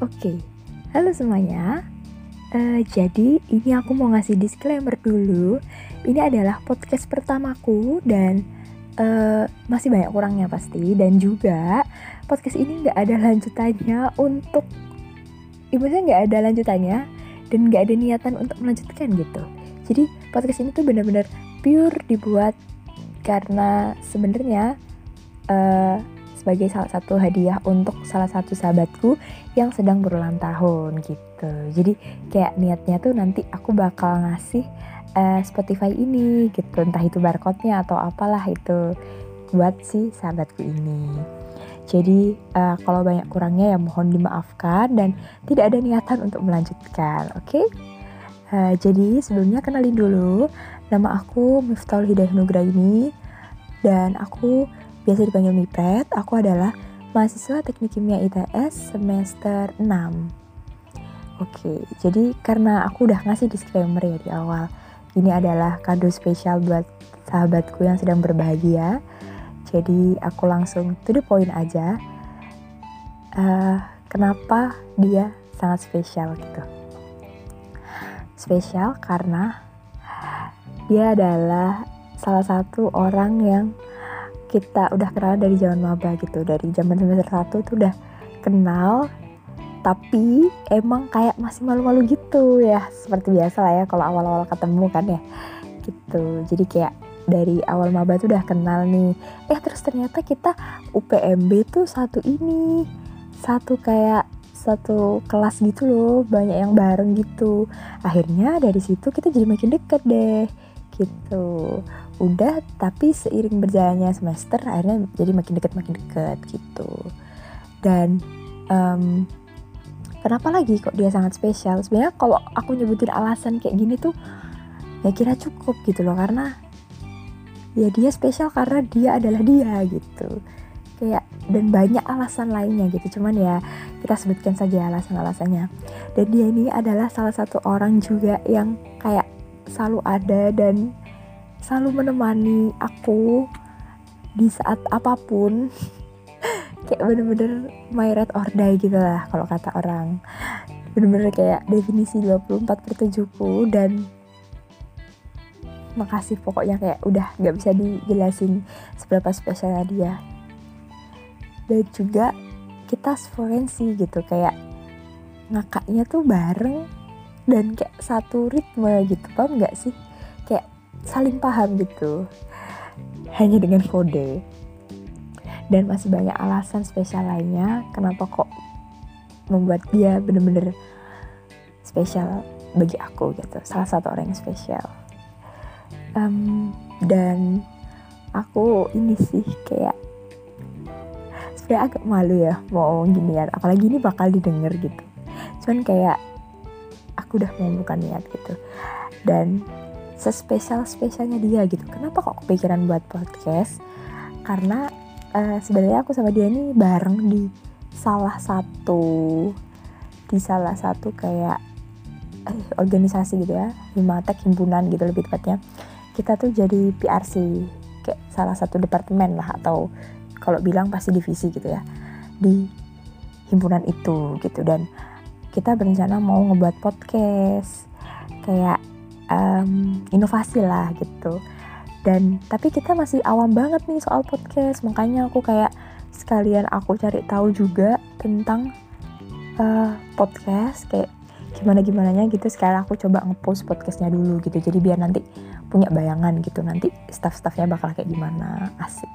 Oke, halo semuanya. Uh, jadi ini aku mau ngasih disclaimer dulu. Ini adalah podcast pertamaku dan uh, masih banyak kurangnya pasti. Dan juga podcast ini nggak ada lanjutannya untuk, ibaratnya nggak ada lanjutannya dan nggak ada niatan untuk melanjutkan gitu. Jadi podcast ini tuh benar-benar pure dibuat karena sebenarnya uh, sebagai salah satu hadiah untuk salah satu sahabatku yang sedang berulang tahun gitu. Jadi kayak niatnya tuh nanti aku bakal ngasih uh, Spotify ini gitu, entah itu barcode-nya atau apalah itu buat si sahabatku ini. Jadi uh, kalau banyak kurangnya ya mohon dimaafkan dan tidak ada niatan untuk melanjutkan, oke? Okay? Uh, jadi sebelumnya kenalin dulu, nama aku Miftahul Hidayah Nugra ini dan aku biasa dipanggil Mipret, aku adalah mahasiswa Teknik Kimia ITS semester 6. Oke, jadi karena aku udah ngasih disclaimer ya di awal, ini adalah kado spesial buat sahabatku yang sedang berbahagia. Jadi aku langsung to the point aja. Uh, kenapa dia sangat spesial gitu? Spesial karena dia adalah salah satu orang yang kita udah kenal dari zaman maba gitu. Dari zaman semester 1 tuh udah kenal tapi emang kayak masih malu-malu gitu ya. Seperti biasa lah ya kalau awal-awal ketemu kan ya gitu. Jadi kayak dari awal maba tuh udah kenal nih. Eh terus ternyata kita UPMB tuh satu ini satu kayak satu kelas gitu loh banyak yang bareng gitu. Akhirnya dari situ kita jadi makin deket deh gitu udah tapi seiring berjalannya semester akhirnya jadi makin deket makin deket gitu. Dan um, kenapa lagi kok dia sangat spesial? Sebenarnya kalau aku nyebutin alasan kayak gini tuh ya kira cukup gitu loh karena ya dia spesial karena dia adalah dia gitu. Kayak dan banyak alasan lainnya gitu cuman ya kita sebutkan saja alasan-alasannya. Dan dia ini adalah salah satu orang juga yang kayak selalu ada dan selalu menemani aku di saat apa pun. Kayak bener-bener my red or die gitu lah kalau kata orang. Bener-bener kayak definisi 24 per 7 ku dan makasih pokoknya kayak udah gak bisa dijelasin seberapa spesialnya dia. Dan juga kita seforensi gitu kayak ngakaknya tuh bareng dan kayak satu ritme gitu paham gak sih saling paham gitu. Hanya dengan kode. Dan masih banyak alasan spesial lainnya kenapa kok membuat dia bener-bener spesial bagi aku gitu. Salah satu orang yang spesial. Um, dan aku ini sih kayak sebenarnya agak malu ya mau gini ya apalagi ini bakal didengar gitu. Cuman kayak aku udah membuka niat gitu. Dan sespesial spesialnya dia gitu. Kenapa kok kepikiran buat podcast? Karena uh, sebenarnya aku sama dia ini bareng di salah satu di salah satu kayak eh, organisasi gitu ya Himatek himpunan gitu lebih tepatnya. Kita tuh jadi PRC kayak salah satu departemen lah atau kalau bilang pasti divisi gitu ya di himpunan itu gitu. Dan kita berencana mau ngebuat podcast kayak um, inovasi lah gitu. Dan tapi kita masih awam banget nih soal podcast makanya aku kayak sekalian aku cari tahu juga tentang uh, podcast kayak gimana gimana nya gitu. Sekarang aku coba ngepost podcastnya dulu gitu jadi biar nanti punya bayangan gitu nanti staff-staffnya bakal kayak gimana asik.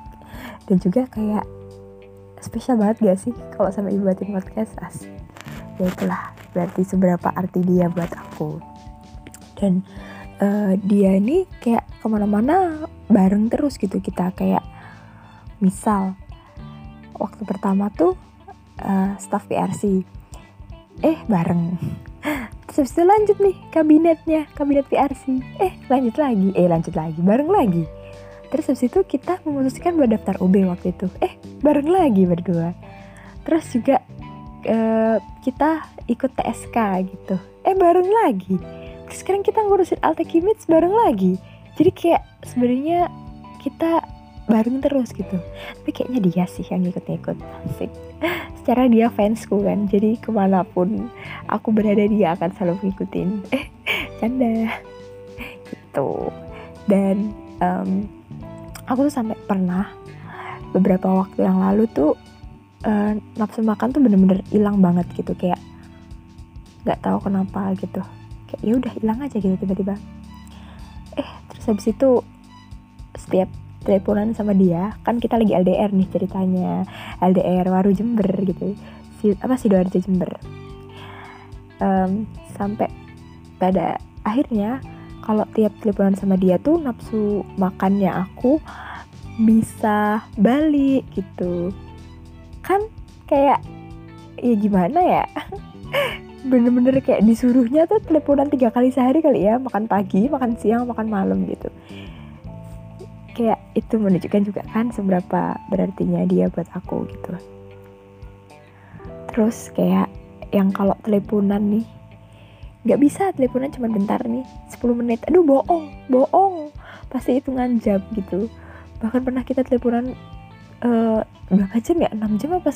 Dan juga kayak spesial banget gak sih kalau sama ibu buatin podcast? Asik. Ya itulah berarti seberapa arti dia buat aku. Dan uh, dia ini kayak ke mana-mana bareng terus gitu. Kita kayak misal waktu pertama tuh uh, staff PRC eh bareng. Terus itu lanjut nih kabinetnya kabinet PRC eh lanjut lagi. Eh lanjut lagi. Bareng lagi. Terus habis itu kita memutuskan buat daftar UB waktu itu. Eh bareng lagi berdua. Terus juga uh, kita ikut TSK gitu. Eh bareng lagi sekarang kita ngurusin Alta Kimits bareng lagi. Jadi kayak sebenarnya kita bareng terus gitu. Tapi kayaknya dia sih yang ikut-ikut. Asik. Secara dia fansku kan. Jadi ke mana pun aku berada dia akan selalu ngikutin. Canda. Gitu. Dan um, aku tuh sampai pernah beberapa waktu yang lalu tuh uh, nafsu makan tuh bener-bener hilang banget gitu. Kayak nggak tahu kenapa gitu kayak ya udah hilang aja gitu tiba-tiba. Eh terus habis itu setiap teleponan sama dia kan kita lagi LDR nih ceritanya LDR Waru Jember gitu si apa sih Sidoarjo Jember. Um, sampai pada akhirnya kalau tiap teleponan sama dia tuh nafsu makannya aku bisa balik gitu. Kan kayak ya gimana ya bener-bener kayak disuruhnya tuh teleponan tiga kali sehari kali ya. Makan pagi makan siang makan malam gitu. Kayak itu menunjukkan juga kan seberapa berartinya dia buat aku gitu. Terus kayak yang kalau teleponan nih nggak bisa teleponan cuma bentar nih 10 menit. Aduh bohong bohong. Pasti hitungan jam gitu. Bahkan pernah kita teleponan uh, berapa jam ya? 6 jam apa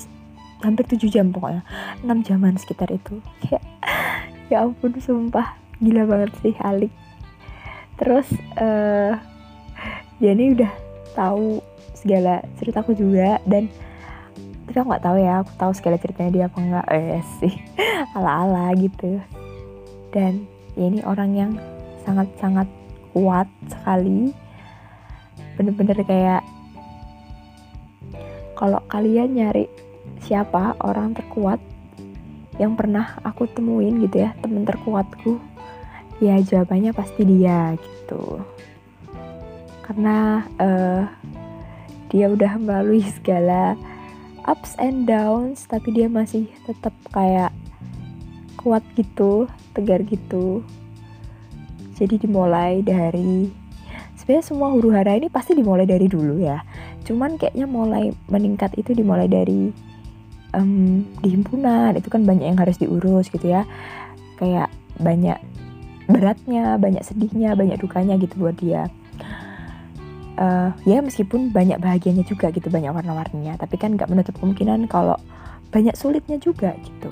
hampir 7 jam pokoknya. 6 jaman sekitar itu. Kayak ya ampun sumpah. Gila banget sih Alik. Terus uh, dia ini udah tahu segala ceritaku juga dan tapi aku nggak tahu ya aku tahu segala ceritanya dia apa enggak eh sih. Ala ala gitu. Dan ya ini orang yang sangat sangat kuat sekali. Bener-bener kayak kalau kalian nyari siapa orang terkuat yang pernah aku temuin gitu ya temen terkuatku? Ya jawabannya pasti dia gitu. Karena uh, dia udah melalui segala ups and downs tapi dia masih tetap kayak kuat gitu tegar gitu. Jadi dimulai dari sebenarnya semua huru hara ini pasti dimulai dari dulu ya. Cuman kayaknya mulai meningkat itu dimulai dari um, di himpunan itu kan banyak yang harus diurus gitu ya. Kayak banyak beratnya banyak sedihnya banyak dukanya gitu buat dia. Uh, ya meskipun banyak bahagianya juga gitu banyak warna-warninya. Tapi kan nggak menutup kemungkinan kalau banyak sulitnya juga gitu.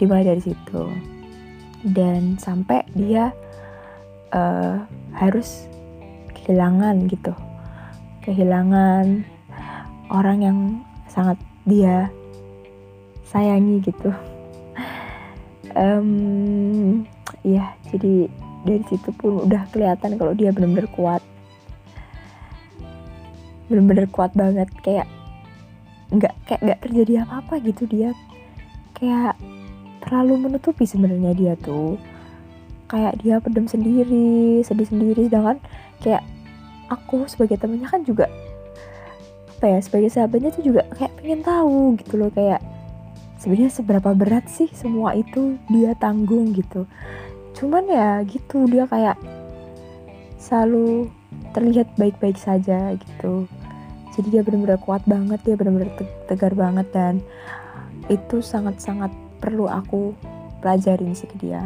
Dimulai dari situ. Dan sampai dia uh, harus kehilangan gitu. Kehilangan orang yang sangat dia sayangi gitu. Um, ya jadi dari situ pun udah kelihatan kalau dia benar-benar kuat. Bener-bener kuat banget kayak nggak kayak nggak terjadi apa-apa gitu dia. Kayak terlalu menutupi sebenarnya dia tuh. Kayak dia pendem sendiri sedih sendiri sedangkan kayak aku sebagai temennya kan juga apa ya sebagai sahabatnya tuh juga kayak pengen tahu gitu loh kayak sebenarnya seberapa berat sih semua itu dia tanggung gitu. Cuman ya gitu dia kayak selalu terlihat baik-baik saja gitu. Jadi dia benar-benar kuat banget dia benar-benar tegar banget dan itu sangat-sangat perlu aku pelajarin sih ke dia.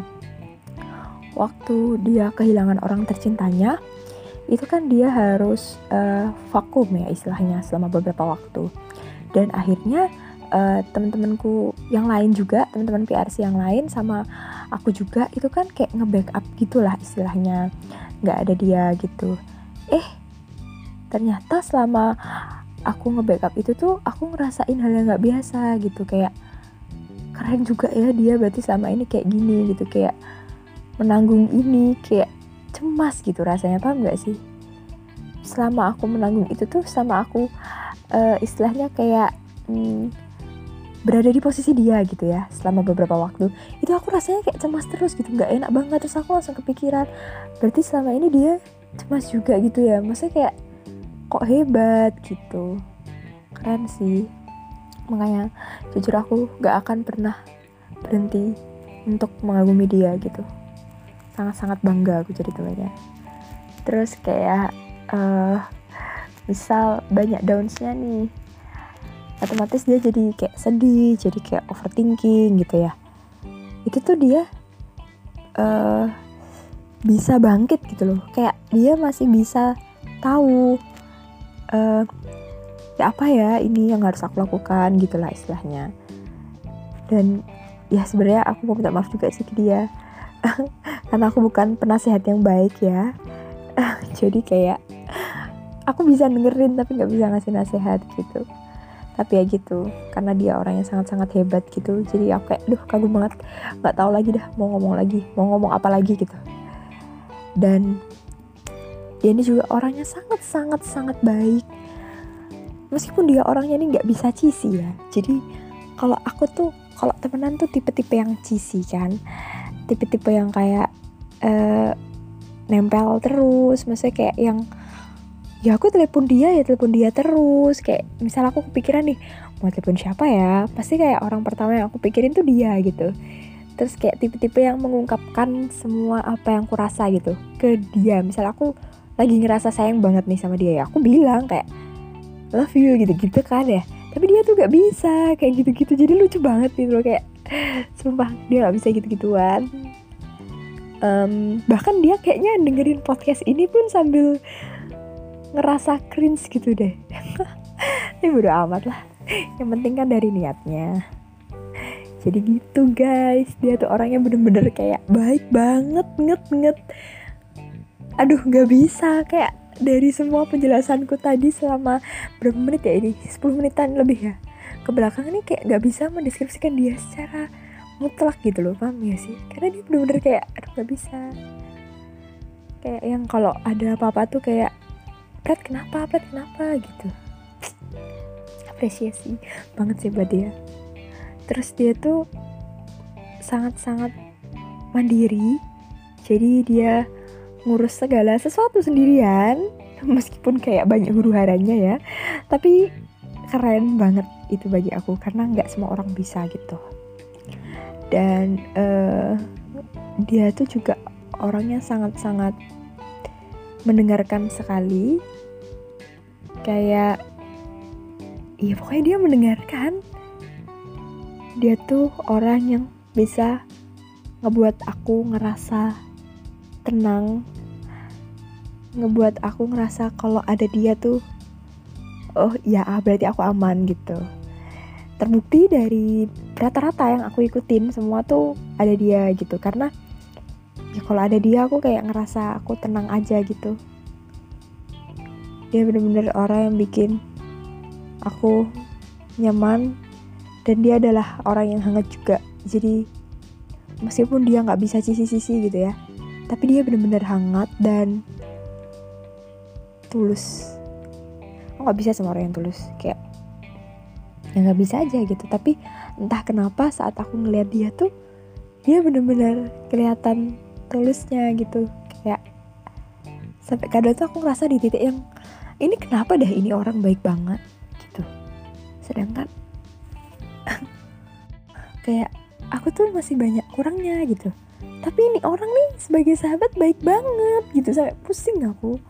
Waktu dia kehilangan orang tercintanya itu kan dia harus uh, vakum ya istilahnya selama beberapa waktu. Dan akhirnya uh, teman-temanku yang lain juga teman-teman PRC yang lain sama aku juga itu kan kayak nge-backup gitulah istilahnya. Nggak ada dia gitu. Eh ternyata selama aku nge-backup itu tuh aku ngerasain hal yang nggak biasa gitu. Kayak keren juga ya dia berarti selama ini kayak gini gitu. Kayak menanggung ini kayak cemas gitu rasanya paham gak sih? Selama aku menanggung itu tuh sama aku uh, istilahnya kayak hmm, berada di posisi dia gitu ya selama beberapa waktu itu aku rasanya kayak cemas terus gitu nggak enak banget terus aku langsung kepikiran berarti selama ini dia cemas juga gitu ya maksudnya kayak kok hebat gitu. Keren sih. Makanya jujur aku gak akan pernah berhenti untuk mengagumi dia gitu. Sangat-sangat bangga aku jadi temannya terus kayak uh, misal banyak downsnya nih otomatis dia jadi kayak sedih jadi kayak overthinking gitu ya. Itu tuh dia uh, bisa bangkit gitu loh. Kayak dia masih bisa tahu uh, ya apa ya ini yang harus aku lakukan gitulah istilahnya. Dan ya sebenarnya aku mau minta maaf juga sih ke dia. Karena aku bukan penasehat yang baik ya. Jadi kayak aku bisa dengerin tapi nggak bisa ngasih nasihat gitu tapi ya gitu karena dia orang yang sangat-sangat hebat gitu. Jadi aku kayak duh kagum banget. Nggak tahu lagi dah mau ngomong lagi mau ngomong apa lagi gitu. Dan dia ini juga orangnya sangat-sangat sangat baik. Meskipun dia orangnya ini nggak bisa cheesy ya. Jadi kalau aku tuh kalau temenan tuh tipe-tipe yang cheesy kan. Tipe-tipe yang kayak uh, nempel terus. Maksudnya kayak yang ya aku telepon dia ya telepon dia terus. Kayak misal aku kepikiran nih mau telepon siapa ya? Pasti kayak orang pertama yang aku pikirin tuh dia gitu. Terus kayak tipe-tipe yang mengungkapkan semua apa yang aku rasa gitu ke dia. Misal aku lagi ngerasa sayang banget nih sama dia ya aku bilang kayak love you gitu-gitu kan ya. Tapi dia tuh gak bisa kayak gitu-gitu. Jadi lucu banget gitu loh kayak sumpah dia gak bisa gitu-gituan. Um, bahkan dia kayaknya dengerin podcast ini pun sambil ngerasa cringe gitu deh. Ini bodo amat lah. Yang penting kan dari niatnya. Jadi gitu guys. Dia tuh orangnya bener-bener kayak baik banget nget nget. Aduh gak bisa. Kayak dari semua penjelasanku tadi selama berapa menit ya ini? 10 menitan lebih ya. Ke belakang ini kayak nggak bisa mendeskripsikan dia secara mutlak gitu loh. Paham ya sih? Karena dia bener-bener kayak aduh nggak bisa. Kayak yang kalau ada apa-apa tuh kayak Pret kenapa? Pret kenapa? Gitu. Apresiasi banget sih buat dia. Terus dia tuh sangat-sangat mandiri. Jadi dia ngurus segala sesuatu sendirian meskipun kayak banyak huru haranya ya. Tapi keren banget itu bagi aku karena nggak semua orang bisa gitu. Dan uh, dia tuh juga orangnya sangat-sangat mendengarkan sekali. Kayak iya pokoknya dia mendengarkan. Dia tuh orang yang bisa ngebuat aku ngerasa tenang ngebuat aku ngerasa kalau ada dia tuh oh ya berarti aku aman gitu. Terbukti dari rata-rata yang aku ikutin semua tuh ada dia gitu. Karena ya kalau ada dia aku kayak ngerasa aku tenang aja gitu. Dia bener-bener orang yang bikin aku nyaman dan dia adalah orang yang hangat juga. Jadi meskipun dia nggak bisa sisi-sisi gitu ya tapi dia bener-bener hangat dan tulus. Aku nggak bisa sama orang yang tulus kayak ya nggak bisa aja gitu. Tapi entah kenapa saat aku ngeliat dia tuh dia bener-bener kelihatan tulusnya gitu. Kayak sampai kadang tuh aku ngerasa di titik yang ini kenapa dah ini orang baik banget? Gitu. Sedangkan kayak aku tuh masih banyak kurangnya gitu. Tapi ini orang nih sebagai sahabat baik banget gitu. Sampai pusing aku.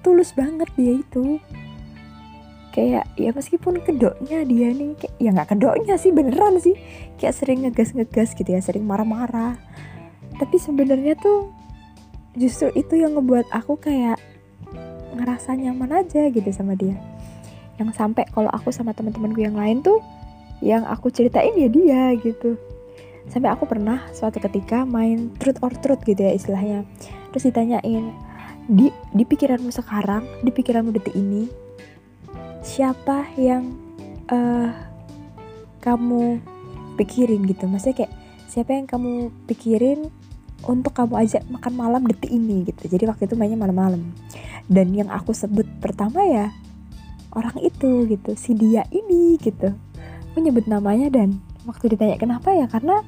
Tulus banget dia itu. Kayak ya meskipun kedoknya dia nih kayak ya nggak kedoknya sih beneran sih. Kayak sering ngegas ngegas gitu ya sering marah-marah tapi sebenarnya tuh justru itu yang ngebuat aku kayak ngerasa nyaman aja gitu sama dia. Yang sampai kalau aku sama teman-temanku yang lain tuh yang aku ceritain ya dia gitu. Sampai aku pernah suatu ketika main truth or truth gitu ya istilahnya. Terus ditanyain di di pikiranmu sekarang di pikiranmu detik ini siapa yang uh, kamu pikirin gitu? Maksudnya kayak siapa yang kamu pikirin untuk kamu ajak makan malam detik ini gitu. Jadi waktu itu mainnya malam-malam. Dan yang aku sebut pertama ya orang itu gitu. Si dia ini gitu. Menyebut namanya dan waktu ditanya kenapa ya? Karena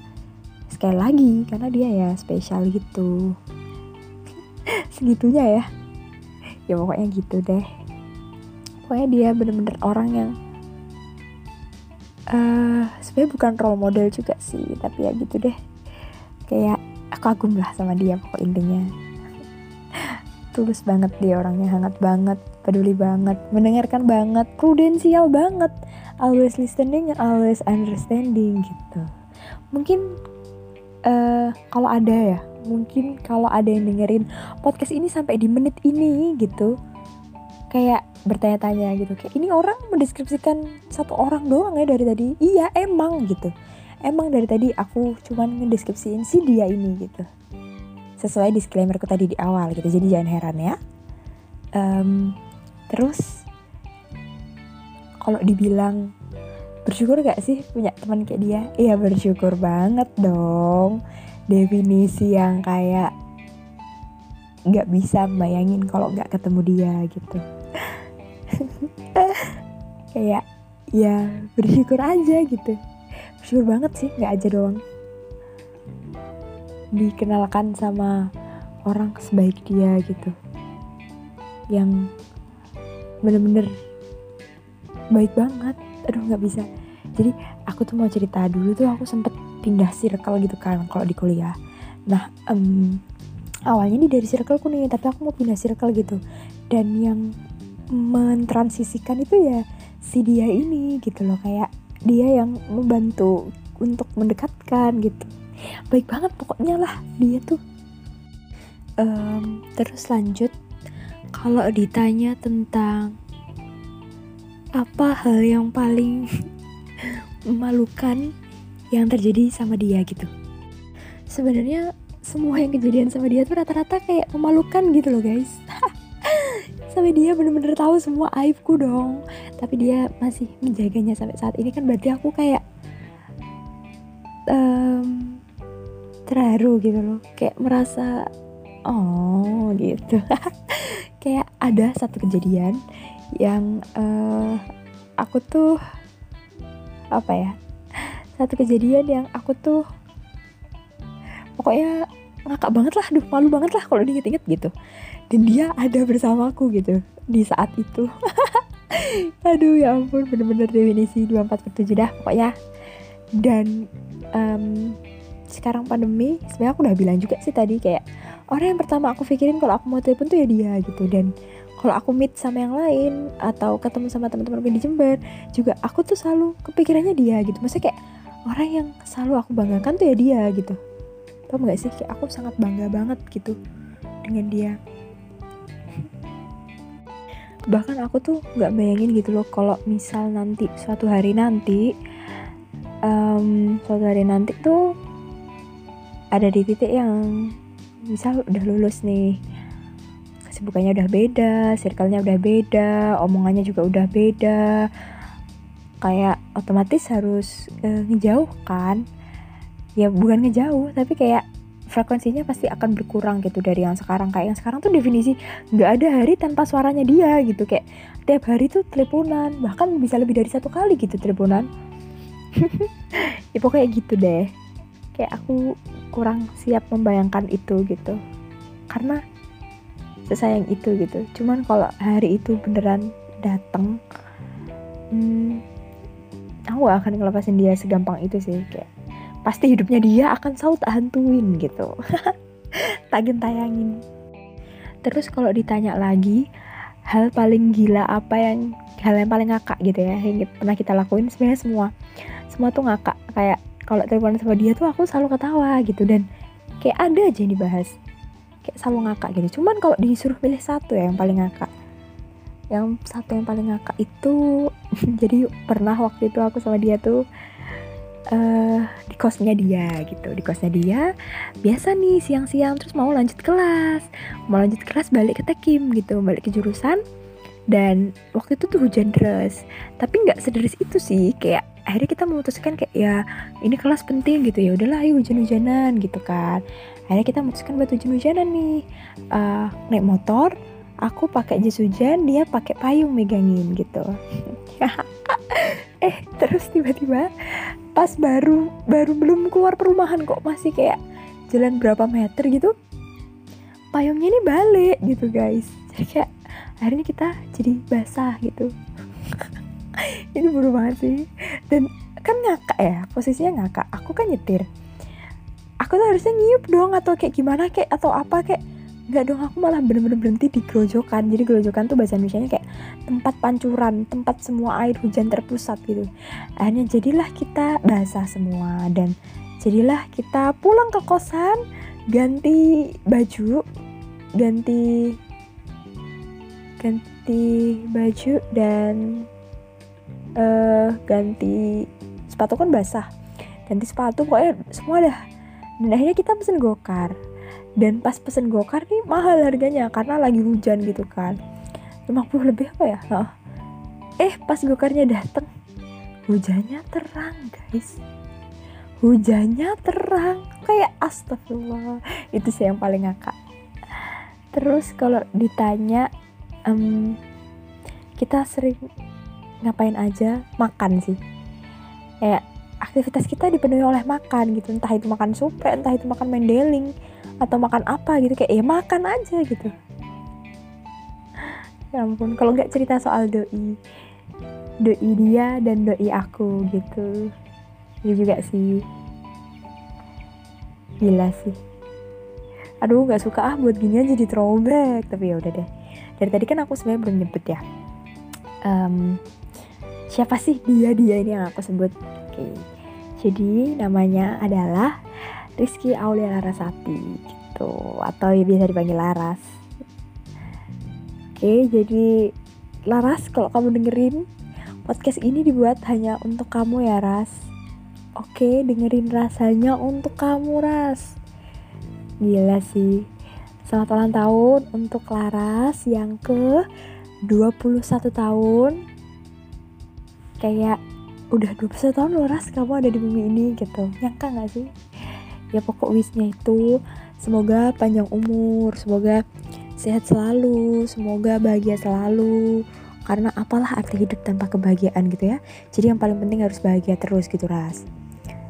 sekali lagi karena dia ya spesial gitu. Segitunya ya. Ya pokoknya gitu deh. Pokoknya dia bener-bener orang yang uh, sebenarnya bukan role model juga sih tapi ya gitu deh. Kayak aku kagum lah sama dia pokok intinya. Tulus banget dia orangnya hangat banget peduli banget mendengarkan banget prudensial banget always listening always understanding gitu. Mungkin uh, kalau ada ya mungkin kalau ada yang dengerin podcast ini sampai di menit ini gitu kayak bertanya-tanya gitu kayak ini orang mendeskripsikan satu orang doang ya dari tadi? Iya emang gitu emang dari tadi aku cuman ngedeskripsiin si dia ini gitu. Sesuai disclaimerku tadi di awal gitu. Jadi jangan heran ya. Um, terus kalau dibilang bersyukur gak sih punya teman kayak dia? Iya bersyukur banget dong. Definisi yang kayak nggak bisa bayangin kalau nggak ketemu dia gitu. Kayak ya bersyukur aja gitu bersyukur banget sih nggak aja doang. Dikenalkan sama orang sebaik dia gitu. Yang bener-bener baik banget. Aduh nggak bisa. Jadi aku tuh mau cerita dulu tuh aku sempet pindah circle gitu kan kalau di kuliah. Nah um, awalnya nih dari circle ku nih tapi aku mau pindah circle gitu. Dan yang mentransisikan itu ya si dia ini gitu loh kayak dia yang membantu untuk mendekatkan gitu. Baik banget pokoknya lah dia tuh. Um, terus lanjut kalau ditanya tentang apa hal yang paling memalukan yang terjadi sama dia gitu. Sebenarnya semua yang kejadian sama dia tuh rata-rata kayak memalukan gitu loh guys sampai dia bener-bener tahu semua aibku dong. Tapi dia masih menjaganya sampai saat ini kan berarti aku kayak um, terharu gitu loh. Kayak merasa oh gitu. Kayak ada satu kejadian yang uh, aku tuh apa ya satu kejadian yang aku tuh pokoknya ngakak banget lah, duh malu banget lah kalau diinget-inget gitu dan dia ada bersamaku gitu di saat itu. Aduh ya ampun bener-bener definisi 24 per 7 dah pokoknya. Dan um, sekarang pandemi sebenarnya aku udah bilang juga sih tadi kayak orang yang pertama aku pikirin kalau aku mau telepon tuh ya dia gitu. Dan kalau aku meet sama yang lain atau ketemu sama teman-teman di Jember juga aku tuh selalu kepikirannya dia gitu. Maksudnya kayak orang yang selalu aku banggakan tuh ya dia gitu. Tau gak sih? Kayak aku sangat bangga banget gitu dengan dia bahkan aku tuh nggak bayangin gitu loh kalau misal nanti suatu hari nanti um, suatu hari nanti tuh ada di titik yang misal udah lulus nih kesibukannya udah beda, circle-nya udah beda, omongannya juga udah beda. Kayak otomatis harus uh, ngejauh kan? Ya bukan ngejauh, tapi kayak frekuensinya pasti akan berkurang gitu dari yang sekarang. Kayak yang sekarang tuh definisi nggak ada hari tanpa suaranya dia gitu. Kayak tiap hari tuh teleponan bahkan bisa lebih dari satu kali gitu teleponan. Ya pokoknya gitu deh. Kayak aku kurang siap membayangkan itu gitu. Karena sesayang itu gitu. Cuman kalau hari itu beneran dateng hmm, aku gak akan ngelepasin dia segampang itu sih kayak pasti hidupnya dia akan selalu tak hantuin gitu. Tagin tayangin terus kalau ditanya lagi hal paling gila apa yang hal yang paling ngakak gitu ya yang pernah kita lakuin sebenarnya semua semua tuh ngakak. Kayak kalau telepon sama dia tuh aku selalu ketawa gitu dan kayak ada aja yang dibahas. Kayak selalu ngakak gitu. Cuman kalau disuruh pilih satu ya yang paling ngakak. Yang satu yang paling ngakak itu jadi pernah waktu itu aku sama dia tuh uh, di kosnya dia gitu di kosnya dia. Biasa nih siang-siang terus mau lanjut kelas. Mau lanjut kelas balik ke tekim gitu balik ke jurusan. Dan waktu itu tuh hujan deras. Tapi nggak sederis itu sih kayak akhirnya kita memutuskan kayak ya ini kelas penting gitu ya udahlah ayo hujan-hujanan gitu kan. Akhirnya kita memutuskan buat hujan-hujanan nih. Uh, naik motor aku pakai jas hujan dia pakai payung megangin gitu eh terus tiba-tiba pas baru baru belum keluar perumahan kok masih kayak jalan berapa meter gitu payungnya ini balik gitu guys. Jadi kayak akhirnya kita jadi basah gitu. Ini buru banget sih. Dan kan ngakak ya posisinya ngakak. Aku kan nyetir. Aku tuh harusnya ngiup dong atau kayak gimana kayak atau apa kayak nggak dong aku malah bener-bener berhenti di gerojokan. Jadi gerojokan tuh bahasa Indonesia kayak tempat pancuran tempat semua air hujan terpusat gitu. Akhirnya jadilah kita basah semua dan jadilah kita pulang ke kosan ganti baju ganti ganti ganti baju dan uh, ganti sepatu kan basah. Ganti sepatu pokoknya semua dah. Dan akhirnya kita pesen gokar dan pas pesen gokar nih mahal harganya karena lagi hujan gitu kan. 50 lebih apa ya? Hah. eh pas gokarnya dateng hujannya terang guys. Hujannya terang kayak astagfirullah. Itu sih yang paling ngakak. Terus kalau ditanya um, kita sering ngapain aja? Makan sih. Kayak aktivitas kita dipenuhi oleh makan gitu. Entah itu makan supe entah itu makan mendeling atau makan apa gitu kayak ya makan aja gitu. Ya ampun kalau nggak cerita soal doi doi dia dan doi aku gitu. Ya juga sih. Gila sih. Aduh nggak suka ah buat gini aja di throwback tapi ya udah deh. Dari tadi kan aku sebenarnya belum nyebut ya. Um, siapa sih dia dia ini yang aku sebut? Oke. Okay. jadi namanya adalah Rizky Aulia Larasati gitu. Atau ya biasa dipanggil Laras. Oke jadi Laras kalau kamu dengerin podcast ini dibuat hanya untuk kamu ya Ras. Oke dengerin rasanya untuk kamu Ras. Gila sih. Selamat ulang tahun untuk Laras yang ke 21 tahun. Kayak udah 21 tahun loh Ras kamu ada di bumi ini gitu. Nyangka gak sih ya pokok wishnya itu semoga panjang umur semoga sehat selalu semoga bahagia selalu. Karena apalah arti hidup tanpa kebahagiaan gitu ya. Jadi yang paling penting harus bahagia terus gitu Ras.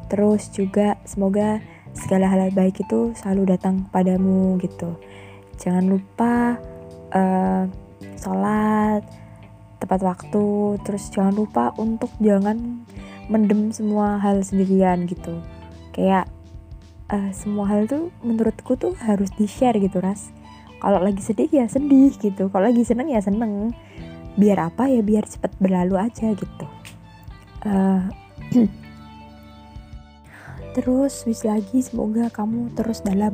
Terus juga semoga segala hal baik itu selalu datang padamu gitu. Jangan lupa uh, sholat tepat waktu. Terus jangan lupa untuk jangan mendem semua hal sendirian gitu. Kayak uh, semua hal tuh menurutku tuh harus di share gitu ras. Kalau lagi sedih ya sedih gitu. Kalau lagi seneng ya seneng. Biar apa ya? Biar cepet berlalu aja gitu. Uh, terus wis lagi semoga kamu terus dalam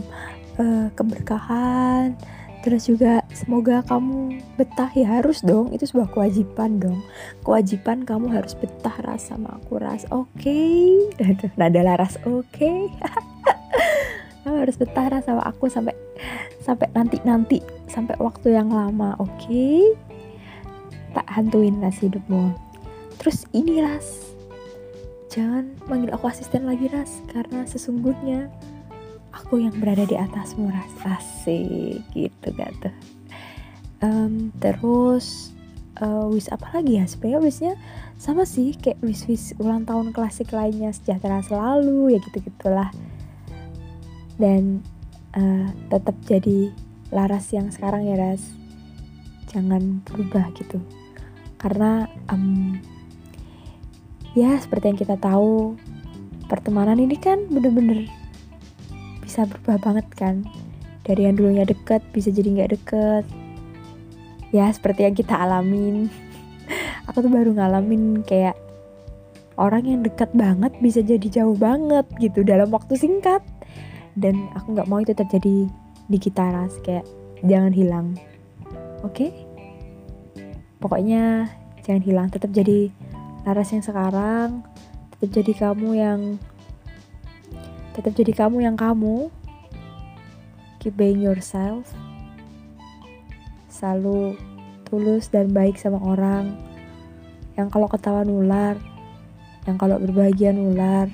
uh, keberkahan. Terus juga semoga kamu betah. Ya harus dong. Itu sebuah kewajiban dong. Kewajiban kamu harus betah ras sama aku ras. Oke? Okay. nada laras. Oke? okay. harus betah sama aku sampai sampai nanti nanti sampai waktu yang lama oke? Okay? tak hantuin ras hidupmu. Terus ini ras. Jangan manggil aku asisten lagi ras karena sesungguhnya aku yang berada di atasmu ras. Asik gitu gak tuh? Um, terus uh, wish apa lagi ya? Sebenarnya wishnya sama sih kayak wish wish ulang tahun klasik lainnya sejahtera selalu ya gitu gitulah dan uh, tetap jadi laras yang sekarang ya ras. Jangan berubah gitu. Karena um, ya seperti yang kita tahu pertemanan ini kan bener-bener bisa berubah banget kan. Dari yang dulunya deket bisa jadi nggak deket. Ya seperti yang kita alamin. Aku tuh baru ngalamin kayak orang yang dekat banget bisa jadi jauh banget gitu dalam waktu singkat dan aku nggak mau itu terjadi di kita ras. Kayak jangan hilang. Oke? Okay? pokoknya jangan hilang. Tetap jadi Laras yang sekarang. Tetap jadi kamu yang tetap jadi kamu yang kamu. Keep being yourself. Selalu tulus dan baik sama orang. Yang kalau ketawa nular. Yang kalau berbahagia nular.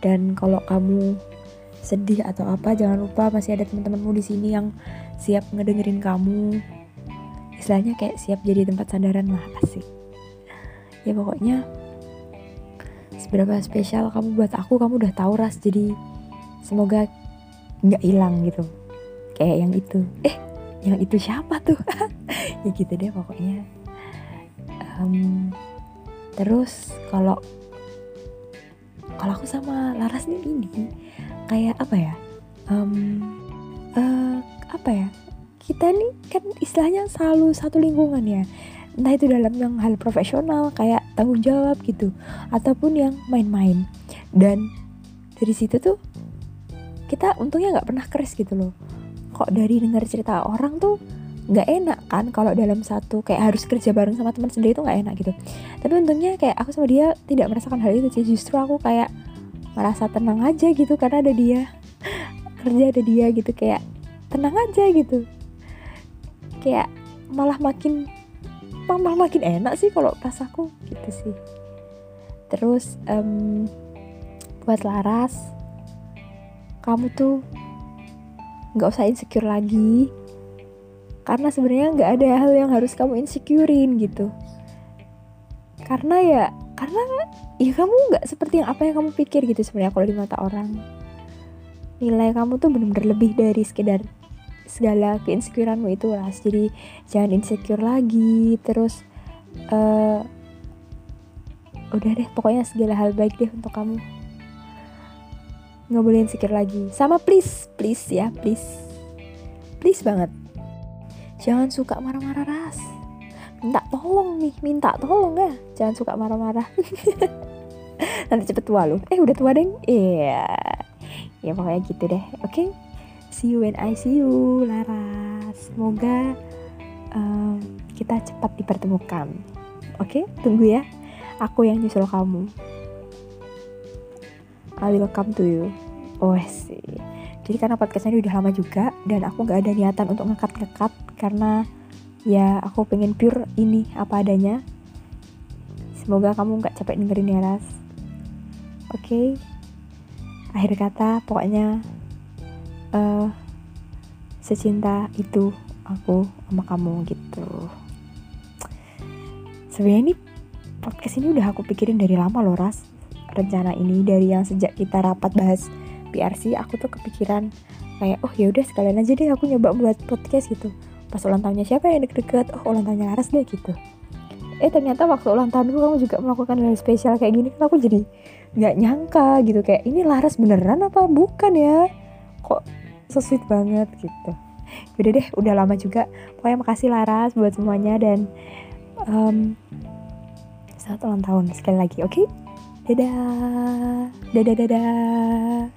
Dan kalau kamu sedih atau apa jangan lupa masih ada teman-temanmu di sini yang siap ngedengerin kamu. Istilahnya kayak siap jadi tempat sandaran lah asik. Ya pokoknya seberapa spesial kamu buat aku kamu udah tahu ras. Jadi semoga nggak hilang gitu. Kayak yang itu. Eh yang itu siapa tuh? Ya gitu deh pokoknya. Um, terus kalau kalau aku sama Laras nih ini kayak apa ya? Um, uh, apa ya? Kita nih kan istilahnya selalu satu lingkungan ya. Entah itu dalam yang hal profesional kayak tanggung jawab gitu ataupun yang main-main. Dan dari situ tuh kita untungnya nggak pernah keras gitu loh. Kok dari dengar cerita orang tuh nggak enak kan kalau dalam satu kayak harus kerja bareng sama teman sendiri itu nggak enak gitu. Tapi untungnya kayak aku sama dia tidak merasakan hal itu sih. Justru aku kayak merasa tenang aja gitu karena ada dia. Kerja ada dia gitu kayak tenang aja gitu. Kayak malah makin malah makin enak sih kalau pas aku gitu sih. Terus um, buat Laras kamu tuh nggak usah insecure lagi. Karena sebenarnya nggak ada hal yang harus kamu insecurein gitu. Karena ya karena ya kamu nggak seperti yang apa yang kamu pikir gitu sebenarnya kalau di mata orang. Nilai kamu tuh benar-benar lebih dari sekedar segala keinsecureanmu itu lah. Jadi jangan insecure lagi terus uh, udah deh pokoknya segala hal baik deh untuk kamu. Nggak boleh insecure lagi. Sama please please ya please. Please banget. Jangan suka marah-marah ras minta tolong nih minta tolong ya. Jangan suka marah-marah. Nanti cepet tua loh. Eh udah tua deh iya. Yeah. ya pokoknya gitu deh. Oke? Okay? see you when I see you Laras semoga um, kita cepat dipertemukan. Oke? Okay? tunggu ya. Aku yang nyusul kamu. I will come to you. Oh sih jadi karena podcast ini udah lama juga dan aku gak ada niatan untuk ngekat-ngekat karena ya aku pengen pure ini apa adanya. Semoga kamu gak capek dengerin ya Ras. Oke. Okay? akhir kata pokoknya uh, secinta itu aku sama kamu gitu. Sebenarnya ini podcast ini udah aku pikirin dari lama loh Ras. Rencana ini dari yang sejak kita rapat bahas PRC aku tuh kepikiran kayak oh ya udah sekalian aja deh aku nyoba buat podcast gitu pas ulang tahunnya siapa yang deket-deket oh ulang tahunnya Laras deh gitu. Eh ternyata waktu ulang tahunku kamu juga melakukan hal spesial kayak gini kan aku jadi nggak nyangka gitu kayak ini Laras beneran apa bukan ya? Kok so sweet banget gitu. Udah deh udah lama juga. Pokoknya makasih Laras buat semuanya dan um, selamat ulang tahun sekali lagi oke? Okay? dadah. Dadah dadah